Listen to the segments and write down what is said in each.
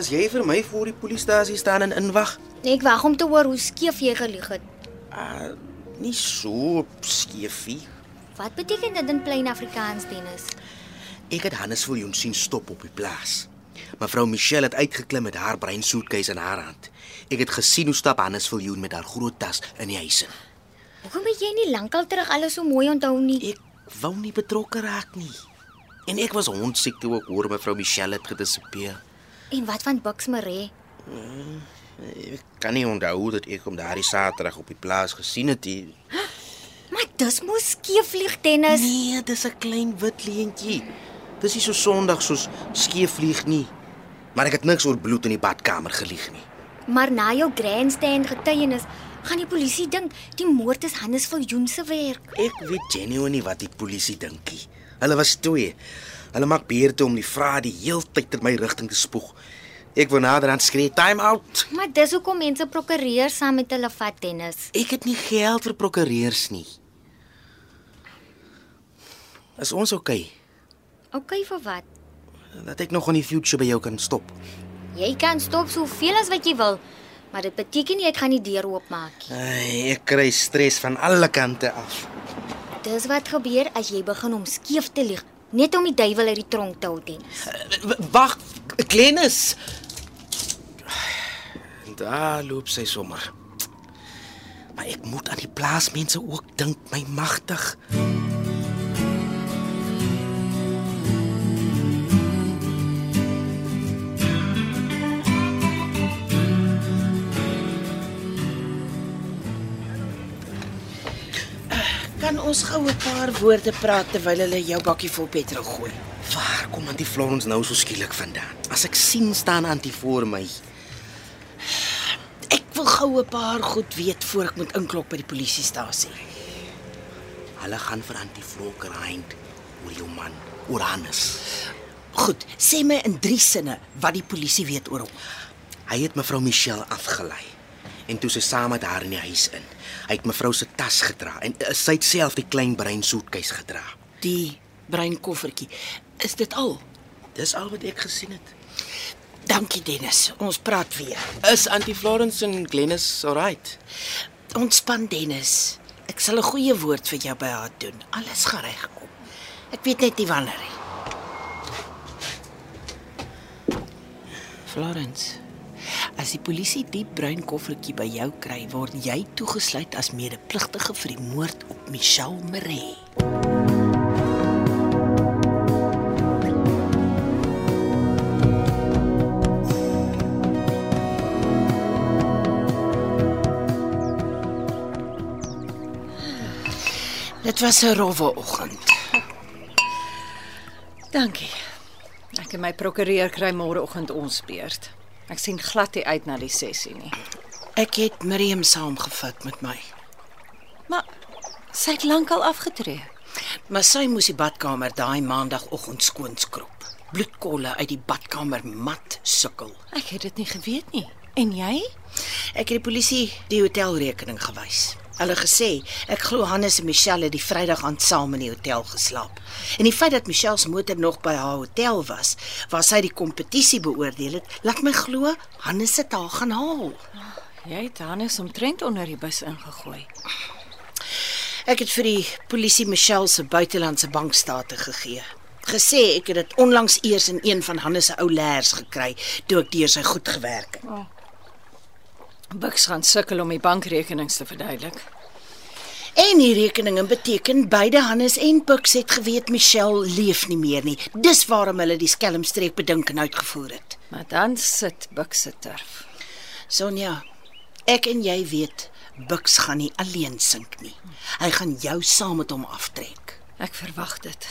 As jy vir my voor die polisiestasie staan en inwag, Ek wag om te hoor hoe skief jy gelieg het. uh, nie so skeefie. Wat beteken dit in plain Afrikaans, Dennis? Ek het Hannes Viljoen sien stop op die plaas. Mevrou Michelle het uitgeklim met haar breinsoetkies in haar hand. Ek het gesien hoe stap Hannes Viljoen met haar groot tas in die huis in. Hoekom het jy nie lankal terug alles so mooi onthou nie? Ek wou nie betrokke raak nie. En ek was hondsiek toe ek hoor mevrou Michelle het gedissipeer. En wat van Bux Maree? Ek kan nie onthou dat ek hom daardie Saterdag op die plaas gesien het nie. Maar dis mos skief vlieg, Dennis. Nee, dis 'n klein wit leentjie. Dis nie so Sondag soos skeef vlieg nie. Maar ek het niks oor bloed in die badkamer gelieg nie. Maar na jou grandstand getuienis, gaan die polisie dink die moord is Hannes Viljoen se werk. Ek weet genuine nie wat die polisie dink nie. Hulle was twee. Hulle maak beurte om die vrae die heeltyd in my rigting te spoeg. Ek wou nader aan skree time out. Maar dis hoekom mense prokureurs saam met hulle vat, Dennis. Ek het nie geld vir prokureurs nie. Is ons oukei okay, OK vir wat? dat ek nog in die future by jou kan stop? Jy kan stop soveel as wat jy wil, maar dit beteken nie ek gaan die deur oopmaak nie. Ai, ek kry stres van alle kante af. Dis wat gebeur as jy begin om skeef te lieg, net om die duiwel uit die tronk te hou, Dennis. Wag, Glenis. Daar loop sy sommer. Maar ek moet aan die plaasmense ook dink, my magtig. Kan ons gou 'n paar woorde praat terwyl hulle jou bakkie vol petrol gooi? Waar kom Auntie Florence nou so skielik vandaan? As ek sien staan Auntie voor my. Ek wil gou 'n paar goed weet voor ek moet inklok by die polisiestasie. Hulle gaan vir Auntie Flokker hind oor jou man, oor Hannes. Goed, sê my in 3 sinne wat die polisie weet oor hom. Hy het mevrou Michelle afgelei en toe sy saam met haar in die huis in. Hy het mevrou se tas gedra en uh, sy het self die klein brein soetkies gedra. Die breinkoffertjie. Is dit al? Dis al wat ek gesien het. Dankie Dennis. Ons praat weer. Is Auntie Florence en Glennis alright? Ontspan Dennis. Ek sal 'n goeie woord vir jou by haar doen. Alles gaan regkom. Ek weet net nie wanneer nie. Florence. As die polisie die bruin koffertjie by jou kry, word jy toegesluit as medepligtige vir die moord op Michelle Maree. Dit was 'n rowwe oggend. Dankie. Ek en my prokureur kry môreoggend ons beurt. Ek sien glad nie uit na die sessie nie. Ek het Miriam saamgevat met my. Maar sy het lankal afgetree. Maar sy moes die badkamer daai maandagooggend skoon skrob. Bloedkolle uit die badkamer mat sukkel. Ek het dit nie geweet nie. En jy? Ek het die polisie die hotelrekening gewys. Hulle gesê ek glo Hannes en Michelle het die Vrydag aand saam in die hotel geslaap. En die feit dat Michelle se motor nog by haar hotel was, waar sy die kompetisie beoordeel het, laat my glo Hannes het haar gaan haal. Jy het Hannes omtrent onder die bus ingegooi. Ek het vir die polisie Michelle se buitelandse bankstate gegee. Gesê ek het dit onlangs eers in een van Hannes se ou leers gekry toe ek deur sy goed gewerk het. Buks gaan sukkel om die bankrekenings te verduidelik. En die rekeninge beteken beide Hannes en Bux het geweet Michelle leef nie meer nie. Dis waarom hulle die skelmstreek bedink en uitgevoer het. Maar dan sit Bux se turf. Sonja, ek en jy weet Bux gaan nie alleen sink nie. Hy gaan jou saam met hom aftrek. Ek verwag dit.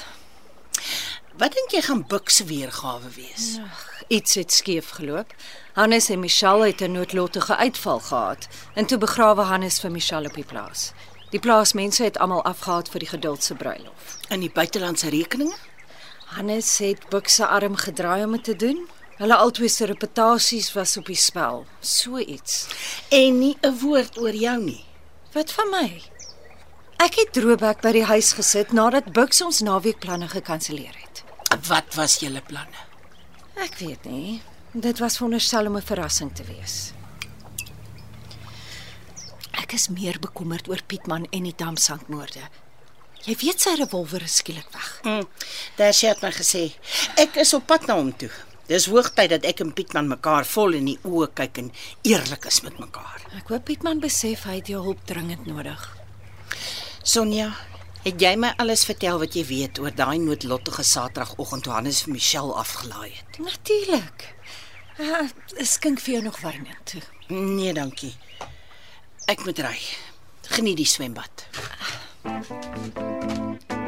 Wat dink jy gaan Bux se weergawe wees? Ag, iets het skeef geloop. Hannes en Michelle het 'n noodlottige uitval gehad en toe begrawe Hannes vir Michelle op die plaas. Die plaasmense het almal afgehaat vir die geduld se bruilof. In die buitelandse rekeninge? Hannes het Bux se arm gedraai om dit te doen. Hulle albei se reputasies was op die spel. So iets. En nie 'n woord oor jou nie. Wat van my? Ek het Droebek by die huis gesit nadat Bux ons naweekplanne gekanselleer het. Wat was julle planne? Ek weet nie. Dit was veronderstel om 'n verrassing te wees. Ek is meer bekommerd oor Pietman en die damsandmoorde. Jy weet sy revolver is skielik weg. Hm, daar sê het my gesê, ek is op pad na hom toe. Dis hoogtyd dat ek en Pietman mekaar vol in die oë kyk en eerlik is met mekaar. Ek hoop Pietman besef hy het jou hulp dringend nodig. Sonja, het jy my alles vertel wat jy weet oor daai noodlottige Saterdagoggend toe Hannes vir Michelle afgelaai het? Natuurlik. Uh, skink vir jou nog warm toe. Nee, dankie. Ek moet ry. Geniet die swembad. Ag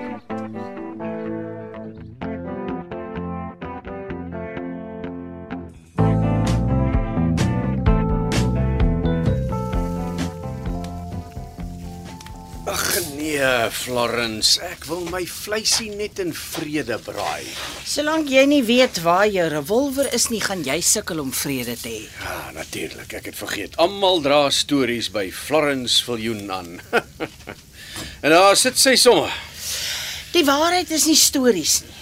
nee, Florence, ek wil my vleisie net in vrede braai. Solank jy nie weet waar jou revolver is nie, gaan jy sukkel om vrede te hê. Ja, natuurlik, ek het vergeet. Almal dra stories by Florence Viljoen aan. en daar sit sy sommer. Die waarheid is nie stories nie.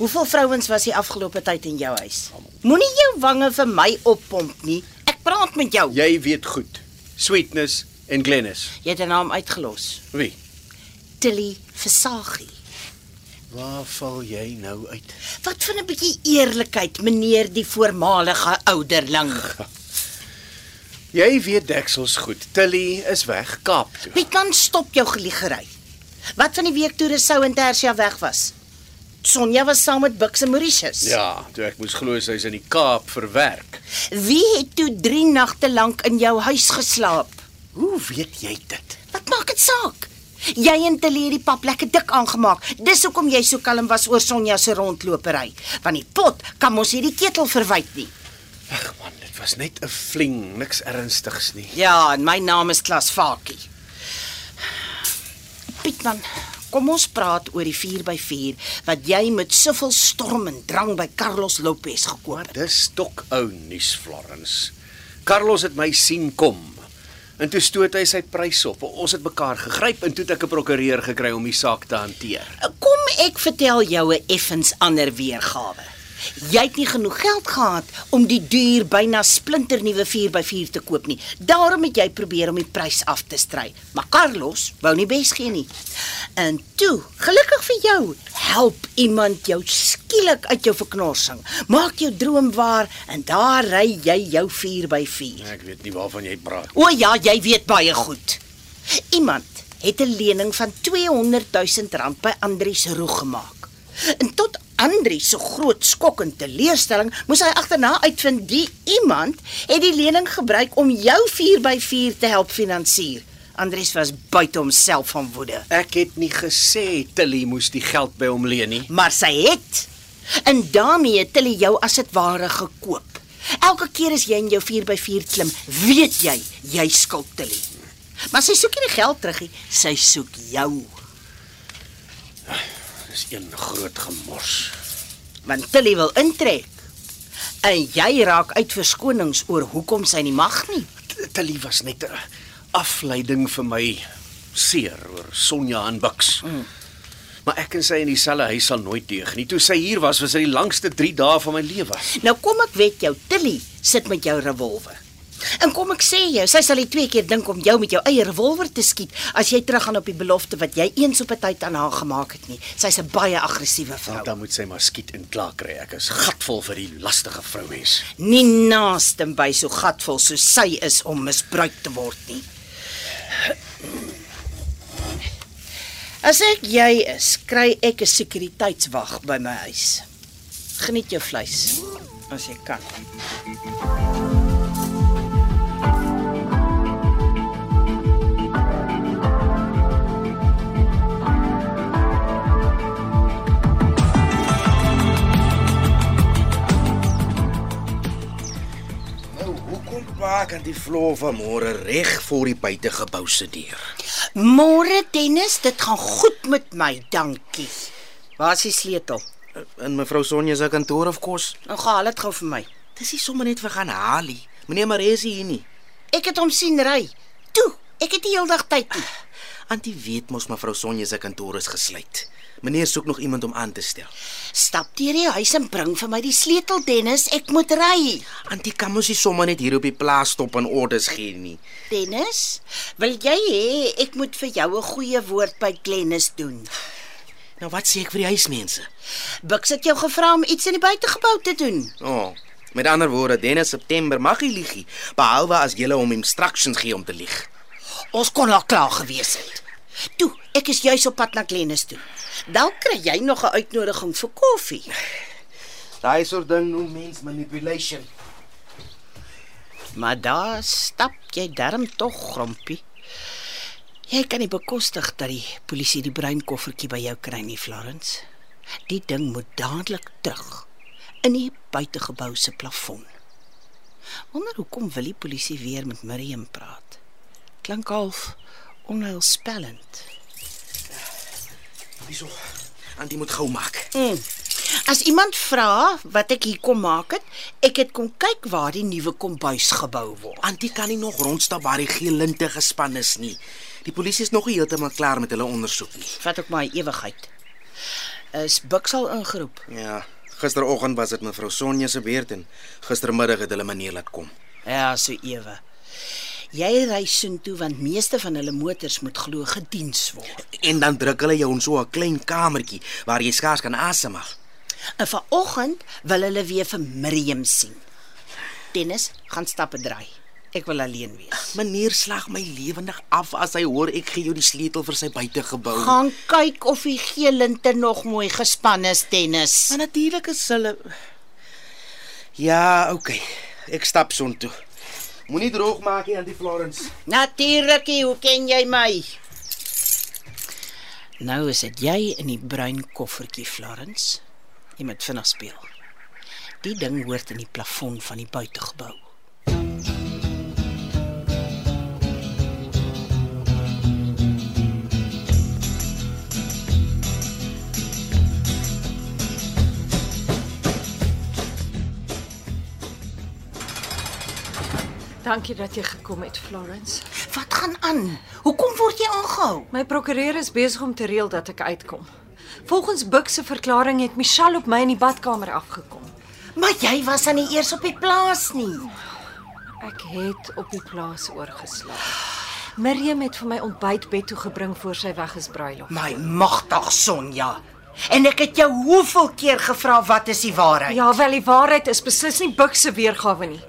Hoeveel vrouens was die afgelope tyd in jou huis? Moenie jou wange vir my oppomp nie. Ek praat met jou. Jy weet goed. Sweetness en Glennis. Jy het 'n naam uitgelos. Wie? Tilly Versagie. Waar val jy nou uit? Wat van 'n bietjie eerlikheid, meneer die voormalige ouderling? Jy weet deksels goed. Tilly is weg Kaap toe. Wie kan stop jou geliegery? Wat van die week toe Resou en Tersia weg was? Sonja was saam met Bux en Mauritius. Ja, toe ek moes glo sy's in die Kaap vir werk. Wie het toe 3 nagte lank in jou huis geslaap? Hoe weet jy dit? Wat maak dit saak? Jy en Tilly het die pap lekker dik aangemaak. Dis hoekom jy so kalm was oor Sonja se rondlopery. Want die pot kan mos hierdie ketel verwyd nie. Ag man, dit was net 'n fling, niks ernstigs nie. Ja, en my naam is Klas Fakie. Pietman, kom ons praat oor die 4x4 wat jy met soveel storm en drang by Carlos Lopez gekoop het. Dis stok ou nuus, Florence. Carlos het my sien kom. En toe stoot hy sy prys op. Ons het mekaar gegryp en toe het ek 'n prokureur gekry om die saak te hanteer. Kom ek vertel jou 'n effens ander weergawe. Jy het nie genoeg geld gehad om die duur byna splinternuwe 4x4 te koop nie. Daarom het jy probeer om die prys af te stry. Maar Carlos wou nie bes gee nie. En toe, gelukkig vir jou, help iemand jou skielik uit jou verknorsing. Maak jou droom waar en daar ry jy jou 4x4. Ek weet nie waarvan jy praat. O ja, jy weet baie goed. Iemand het 'n lening van 200 000 rand by Andrius Roeg gemaak. En tot Andrius se groot skok en teleurstelling moes hy agterna uitvind die iemand het die lening gebruik om jou 4x4 te help finansier. Andrius was buite homself van woede, Ek het nie gesê Tilly moes die geld by hom leen nie. maar sy het. En daarmee het hulle jou as dit ware gekoop. Elke keer as jy in jou 4x4 klim, weet jy jy skuld Tilly. Maar sy soek nie die geld terug nie, sy soek jou. Dis een groot gemors. want Tilly wil intrek. En jy raak uit verskonings oor hoekom sy nie mag nie. Tilly was net 'n afleiding vir my seer oor Sonja en Bux. Mm. Maar ek en sy in dieselfde huis sal nooit deug nie. Toe sy hier was, was dit die langste 3 dae van my lewe. Nou kom ek weet jou, Tilly sit met jou revolver. En kom ek sê jou, sy sal die twee keer dink om jou met jou eie revolver te skiet as jy teruggaan op die belofte wat jy eens op 'n tyd aan haar gemaak het nie. Sy's 'n baie aggressiewe vrou. Nou, dan moet sy maar skiet en klaar kry. Ek is gatvol vir die lastige vrouens. Nie naaste by so gatvol soos sy is om misbruik te word nie. As ek jy is, kry ek 'n sekuriteitswag by my huis. Geniet jou vleis as jy kan. Paak aan die vloer van môre reg voor die buitegebou se deur? Môre Dennis, dit gaan goed met my, dankie. Waar is die sleutel? In mevrou Sonja se kantoor of kos? Nou gaan dit gou vir my. Dis nie sommer net vir gaan haal nie. Meneer Maresi hier nie. Ek het hom sien ry. Toe, ek het die hele dag tyd nie. Antie weet mos mevrou Sonja se kantoor is gesluit. Meneer soek nog iemand om aan te stel. Stap deur die huis en bring vir my die sleutel Dennis, ek moet ry. Antie kan mos nie sommer net hier op die plaas stop en orders gee nie. Dennis, wil jy hê ek moet vir jou 'n goeie woord by Glennis doen? Nou wat sê ek vir die huismense? Bux het jou gevra om iets in die buitegebou te doen. O, oh, met ander woorde, Dennis September mag hy lieg, behalwe as jy hom instructions gee om te lieg. Ons kon al klaar gewees het. Toe, ek is juis op pad na Glennis toe. Dalk kry jy nog 'n uitnodiging vir koffie. Daai soort ding noem mens manipulation. Maar daar stap jy darm tog, Grompie. Jy kan nie bekostig dat die polisie die bruin koffertjie by jou kry nie, Florence. Die ding moet dadelik terug in die buitegebou se plafon. Wonder hoekom wil die polisie weer met Miriam praat? Klink half onheilspellend. Hierso. Antie moet gou maak. Mm. As iemand vra wat ek hier kom maak het, ek het kom kyk waar die nuwe kombuis gebou word. Antie kan nie nog rondstap waar die geel linte gespan is nie. Die polisie is nog nie heeltemal klaar met hulle ondersoek nie. Vat ook maar 'n ewigheid. Is Buxal ingeroep? Ja, gisteroggend was dit mevrou Sonja se beurt en gistermiddag het hulle meneer laat kom. Ja, so ewe. Jy ry soontoe want meeste van hulle motors moet glo gediens word. En dan druk hulle jou in so 'n klein kamertjie waar jy skaars kan asemhaal. En vanoggend wil hulle weer vir Miriam sien. Dennis gaan stappe draai. Ek wil alleen wees. Meneer slag my lewendig af as hy hoor ek gee jou die sleutel vir sy buitegebou. Gaan kyk of die geelinte nog mooi gespan is, Dennis. Maar natuurlik is hulle Ja, okay. Ek stap soontoe. Moenie droog maak nie aan die Florence. Natuurlik, hoe ken jy my? Nou is dit jy in die bruin koffertjie, Florence. Jy moet vinnig speel. Die ding hoort in die plafon van die buitegebou. Dankie dat jy gekom het, Florence. Wat gaan aan? Hoekom word jy aangehou? My prokureur is besig om te reël dat ek uitkom. Volgens Buck se verklaring het Michelle op my in die badkamer afgekom. Maar jy was aan die eers op die plaas nie. Ek het op die plaas oorgeslaap. Miriam het vir my ontbytbed toe gebring voor sy weg is bruilof. My magtig Sonja. En ek het jou hoeveel keer gevra wat is die waarheid? Ja, wel die waarheid is beslis nie Buck se weergawe nie.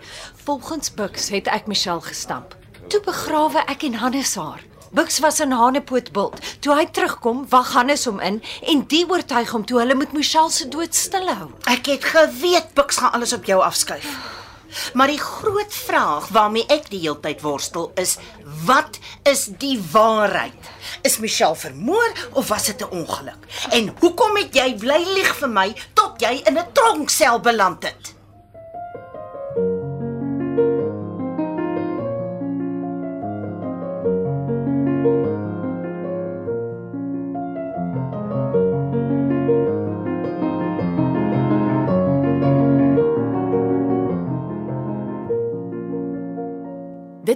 Volgens Bucks het ek Michelle gestamp. Toe begrawe ek en Hannes haar. Bucks was in Hanepootbult. Toe hy terugkom, wag Hannes hom in en die oortuig hom toe hulle met Michelle se dood stil hou. Ek het geweet Bux gaan alles op jou afskuif. Maar die groot vraag waarmee ek die hele tyd worstel is: wat is die waarheid? Is Michelle vermoor of was dit 'n ongeluk? En hoekom het jy bly lieg vir my tot jy in 'n tronksel beland het?